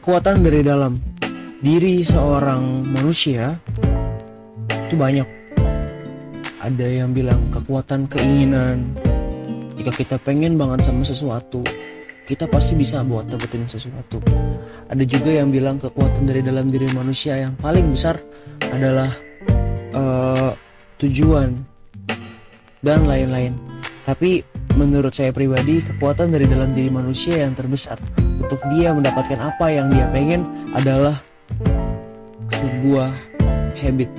kekuatan dari dalam diri seorang manusia itu banyak. Ada yang bilang kekuatan keinginan. Jika kita pengen banget sama sesuatu, kita pasti bisa buat dapetin sesuatu. Ada juga yang bilang kekuatan dari dalam diri manusia yang paling besar adalah uh, tujuan dan lain-lain. Tapi menurut saya pribadi, kekuatan dari dalam diri manusia yang terbesar untuk dia mendapatkan apa yang dia pengen adalah sebuah habit.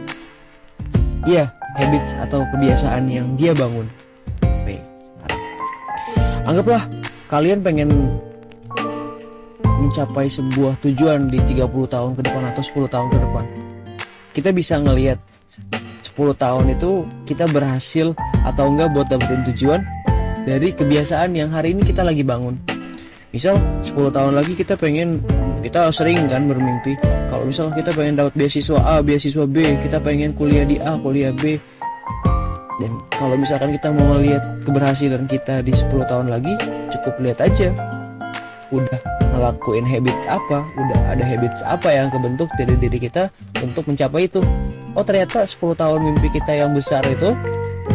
Iya, habit atau kebiasaan yang dia bangun. Oke, Anggaplah kalian pengen mencapai sebuah tujuan di 30 tahun ke depan atau 10 tahun ke depan. Kita bisa ngelihat 10 tahun itu kita berhasil atau enggak buat dapetin tujuan dari kebiasaan yang hari ini kita lagi bangun. Misal 10 tahun lagi kita pengen kita sering kan bermimpi kalau misal kita pengen dapat beasiswa A, beasiswa B, kita pengen kuliah di A, kuliah B. Dan kalau misalkan kita mau lihat keberhasilan kita di 10 tahun lagi, cukup lihat aja udah ngelakuin habit apa, udah ada habits apa yang kebentuk dari diri kita untuk mencapai itu. Oh ternyata 10 tahun mimpi kita yang besar itu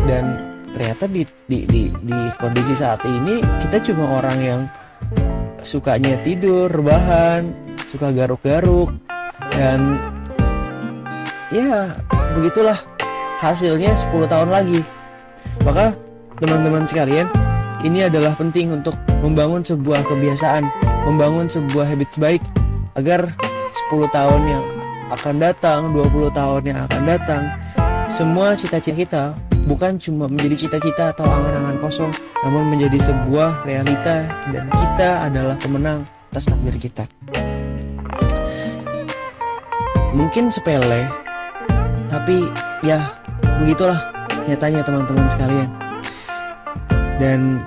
dan ternyata di di di, di kondisi saat ini kita cuma orang yang sukanya tidur, rebahan, suka garuk-garuk dan ya begitulah hasilnya 10 tahun lagi. Maka teman-teman sekalian, ini adalah penting untuk membangun sebuah kebiasaan, membangun sebuah habit baik agar 10 tahun yang akan datang, 20 tahun yang akan datang, semua cita-cita kita bukan cuma menjadi cita-cita atau angan-angan kosong, namun menjadi sebuah realita dan kita adalah pemenang atas takdir kita. Mungkin sepele, tapi ya begitulah nyatanya teman-teman sekalian. Dan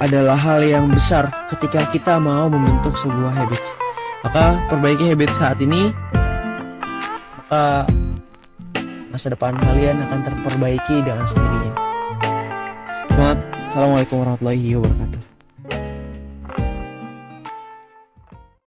adalah hal yang besar ketika kita mau membentuk sebuah habit. Maka perbaiki habit saat ini, maka masa depan kalian akan terperbaiki dengan sendirinya. Selamat, Assalamualaikum warahmatullahi wabarakatuh.